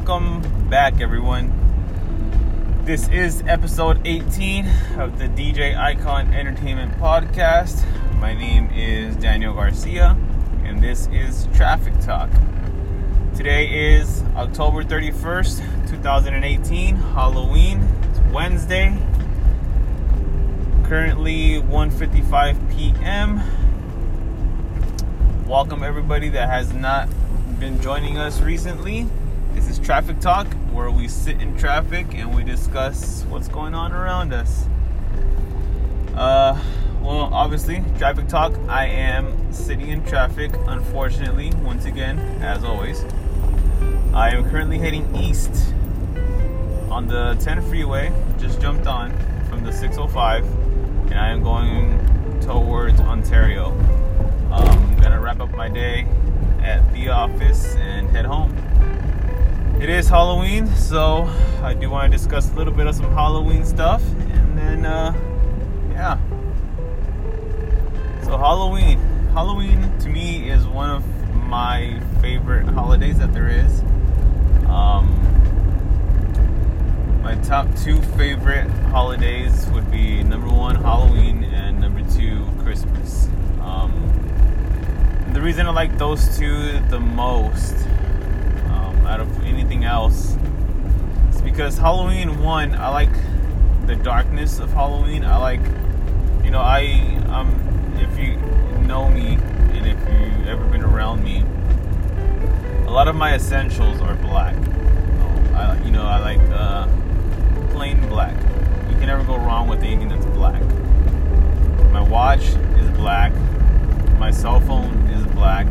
welcome back, everyone. This is episode 18 of the DJ Icon Entertainment Podcast. My name is Daniel Garcia, and this is Traffic Talk. Today is October 31st, 2018, Halloween. It's Wednesday. Currently 1:55 p.m. Welcome everybody that has not been joining us recently. This is Traffic Talk, where we sit in traffic and we discuss what's going on around us. Uh, well, obviously, Traffic Talk, I am sitting in traffic, unfortunately, once again, as always. I am currently heading east on the 10 freeway, just jumped on from the 605, and I am going towards Ontario. Um, I'm gonna wrap up my day at the office and head home. It is Halloween, so I do want to discuss a little bit of some Halloween stuff, and then uh, yeah. So Halloween, Halloween to me is one of my favorite holidays that there is. Um, my top two favorite holidays would be number one Halloween and number two Christmas. Um, the reason I like those two the most out of anything else It's because Halloween one I like the darkness of Halloween. I like you know I um if you know me and if you've ever been around me, a lot of my essentials are black. I, you know I like uh, plain black. You can never go wrong with anything that's black. My watch is black. My cell phone is black.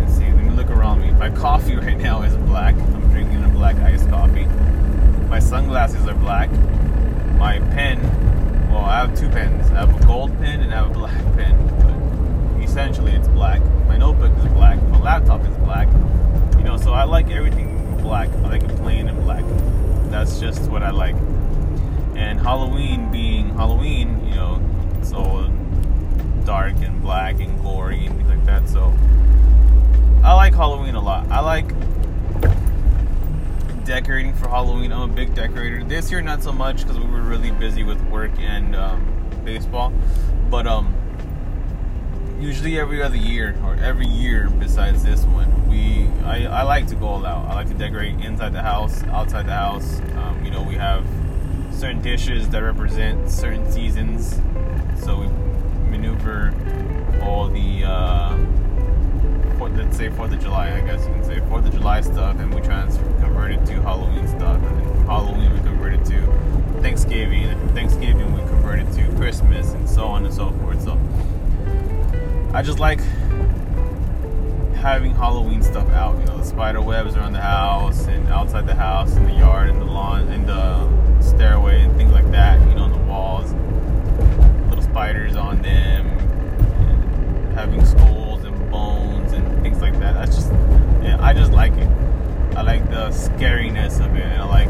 Let's see, let me look around me. My coffee right now is black. I'm drinking a black iced coffee. My sunglasses are black. My pen, well, I have two pens. I have a gold pen and I have a black pen. But essentially, it's black. My notebook is black. My laptop is black. You know, so I like everything black. I like it plain and black. That's just what I like. And Halloween being Halloween, you know, so dark and black and gory and things like that. So I like Halloween a lot. I like decorating for Halloween. I'm a big decorator. This year, not so much because we were really busy with work and um, baseball. But um, usually every other year or every year besides this one, we I, I like to go all out. I like to decorate inside the house, outside the house. Um, you know, we have certain dishes that represent certain seasons. So we maneuver all the uh, for, let's say Fourth of July, I guess you can say Fourth of July stuff, and we trans convert it to Halloween stuff, and then Halloween we convert it to Thanksgiving, and Thanksgiving we convert it to Christmas, and so on and so forth. So I just like having Halloween stuff out. You know, the spider webs around the house, and outside the house, in the yard, and the lawn, in the stairway, and things like that. You know, on the walls, little spiders on them, and having skulls and bones and things like that. That's just, yeah, I just like it. I like the scariness of it, and I like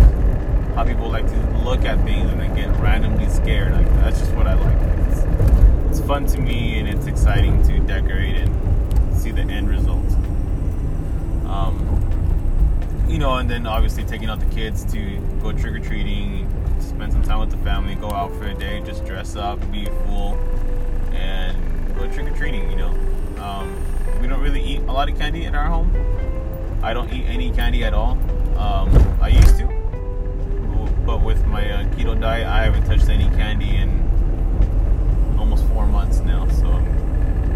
how people like to look at things and then get randomly scared. Like that's just what I like. It's, it's fun to me, and it's exciting to decorate and see the end result. Um, you know, and then obviously taking out the kids to go trick or treating, spend some time with the family, go out for a day, just dress up, be a fool, and go trick or treating. You know, um, we don't really eat a lot of candy in our home. I don't eat any candy at all. Um, I used to, but with my uh, keto diet, I haven't touched any candy in four months now. So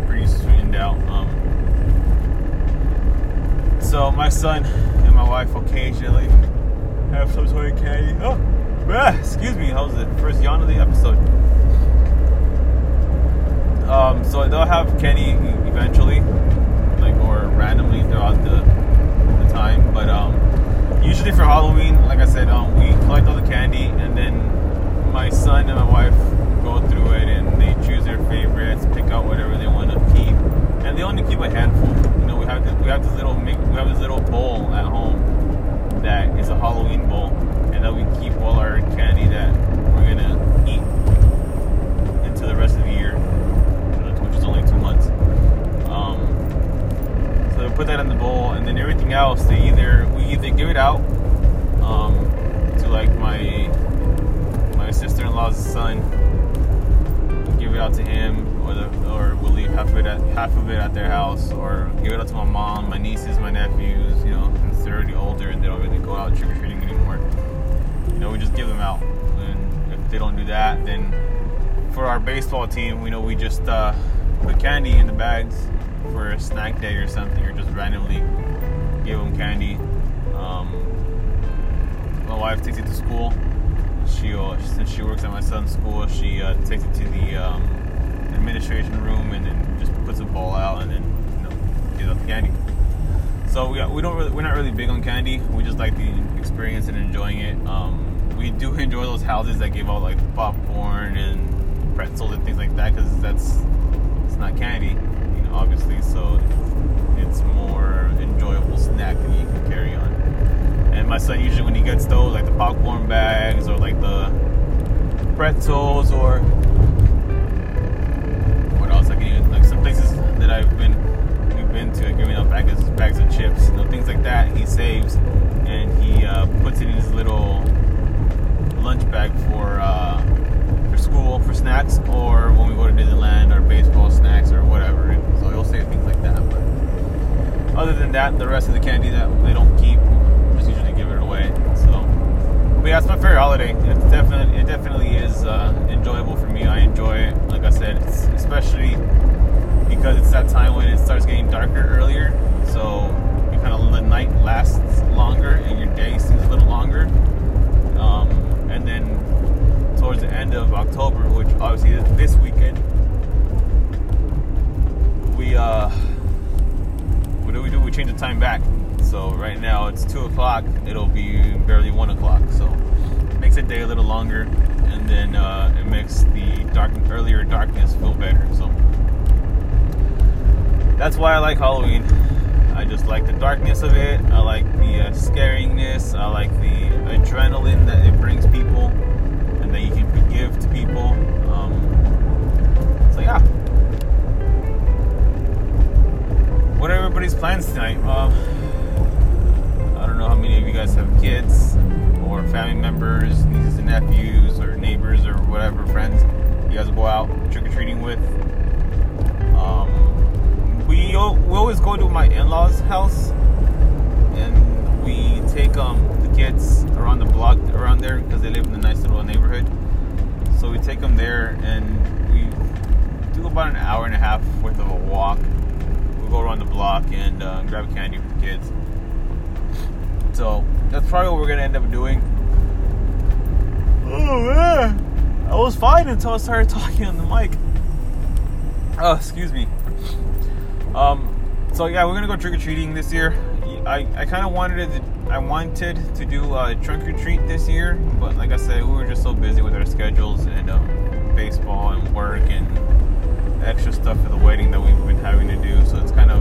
pretty sweetened out. Um, so my son and my wife occasionally have some sort of candy. Oh, ah, excuse me. How was it? First yawn of the episode. Um, so they'll have candy eventually, like or randomly throughout the, the time. But um, usually for Halloween, like I said, um, we collect all the candy, and then my son and my wife go through it, and they choose their favorites, pick out whatever they want to keep, and they only keep a handful. You know, we have this, we have this little make, we have this little bowl at home that is a Halloween bowl, and that we keep all our candy that we're gonna eat into the rest of the year, which is only two months. Um, so we put that in the bowl, and then everything else, they either we either give it out um, to like my my sister-in-law's son, out to him, or the or we'll leave half of it at half of it at their house, or give it out to my mom, my nieces, my nephews. You know, since they're already older and they don't really go out trick or treating anymore. You know, we just give them out, and if they don't do that, then for our baseball team, we know we just uh, put candy in the bags for a snack day or something, or just randomly give them candy. Um, my wife takes it to school. She, uh, since she works at my son's school, she uh, takes it to the um, administration room and then just puts a ball out and then you know gives out the candy. So we, we don't really, we're not really big on candy. We just like the experience and enjoying it. Um, we do enjoy those houses that give out like popcorn and pretzels and things like that because that's it's not candy, you know, obviously. So it's more enjoyable snack that you can carry my son usually when he gets those, like the popcorn bags or like the pretzels or what else? Like even like some places that I've been we've been to, giving out bags bags of chips, you know, things like that. He saves and he uh, puts it in his little lunch bag for uh, for school for snacks or when we go to Disneyland or baseball snacks or whatever. So he'll save things like that. But other than that, the rest of the candy that they don't keep, just usually give it away. So, but yeah, it's my favorite holiday. Definitely it definitely is uh, enjoyable for me. I enjoy it. Like I said, especially because it's that time when it starts getting darker earlier. So you kind of the night lasts longer and your day seems a little longer. Um, and then towards the end of October, which obviously is this weekend, we uh, what do we do? We change the time back. So right now it's two o'clock. It'll be barely one o'clock. So it makes the day a little longer, and then uh, it makes the dark earlier darkness feel better. So that's why I like Halloween. I just like the darkness of it. I like the uh, scaringness. I like the adrenaline that it brings people, and that you can give to people. Um, so yeah. What are everybody's plans tonight? Um, family members, nieces and nephews, or neighbors, or whatever friends you guys go out trick or treating with. Um, we we always go to my in-laws' house, and we take um the kids around the block around there because they live in a nice little neighborhood. So we take them there, and we do about an hour and a half worth of a walk. We go around the block and uh, grab candy for the kids. So that's probably what we're gonna end up doing. Oh man, I was fine until I started talking on the mic. Oh, excuse me. Um, so yeah, we're gonna go trick or treating this year. I, I kind of wanted to I wanted to do a trunk or treat this year, but like I said, we were just so busy with our schedules and um, baseball and work and extra stuff for the wedding that we've been having to do. So it's kind of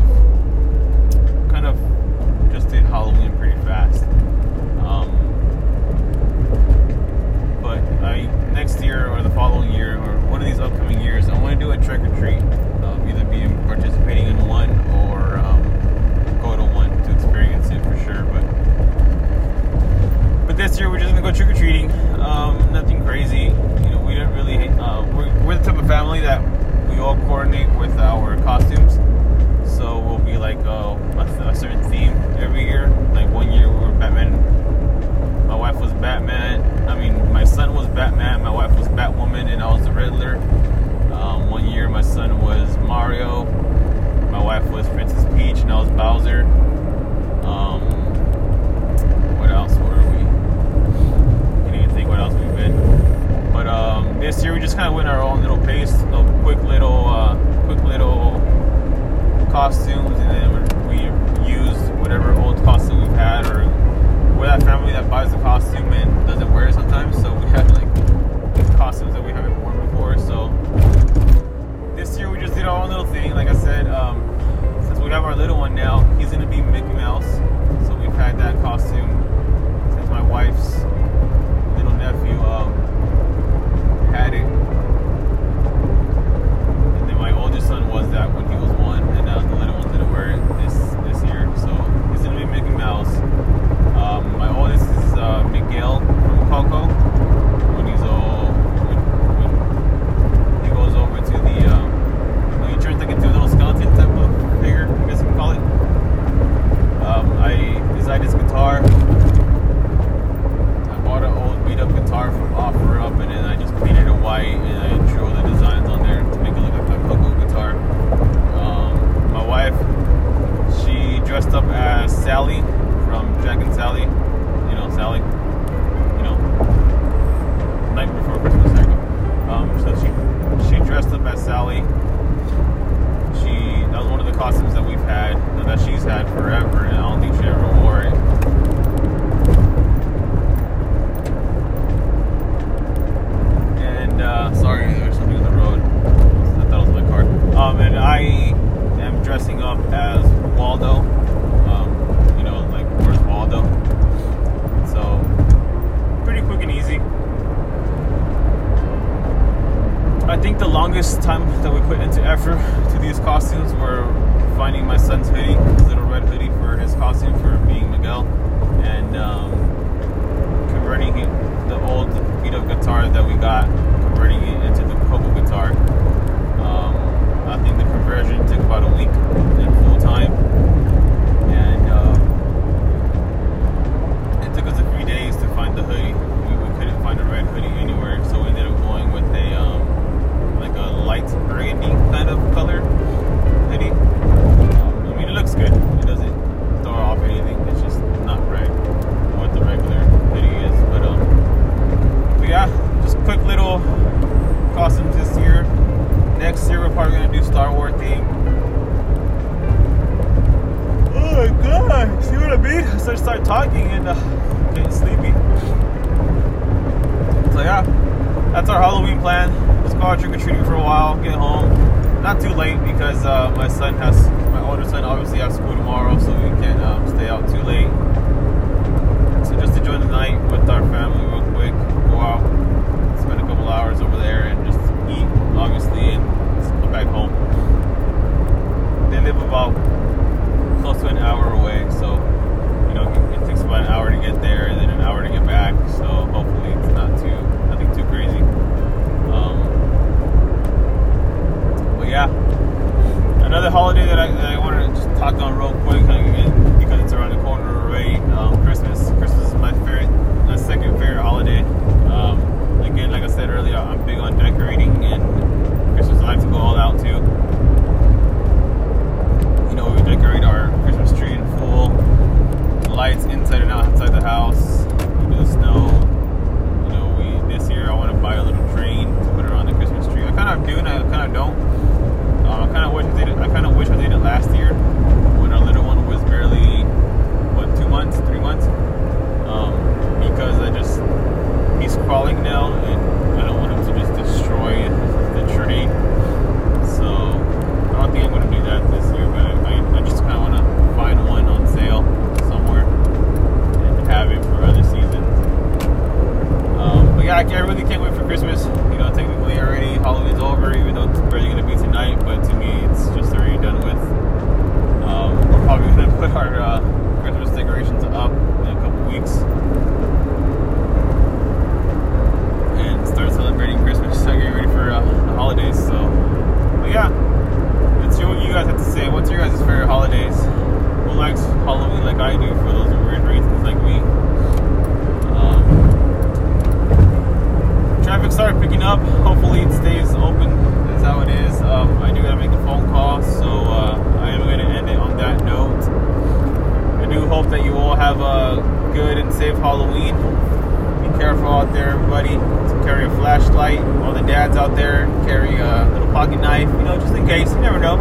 there, everybody. To carry a flashlight. All the dads out there, carry a little pocket knife, you know, just in case. You never know.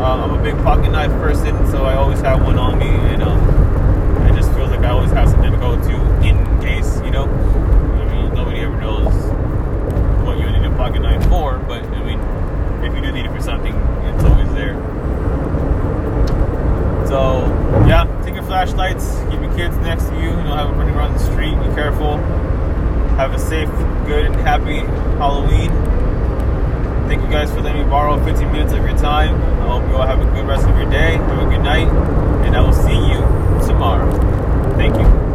Uh, I'm a big pocket knife person, so I always have one on me, and um, it just feels like I always have something to go to in case, you know. happy Halloween. Thank you guys for letting me borrow 15 minutes of your time. I hope you all have a good rest of your day. Have a good night. And I will see you tomorrow. Thank you.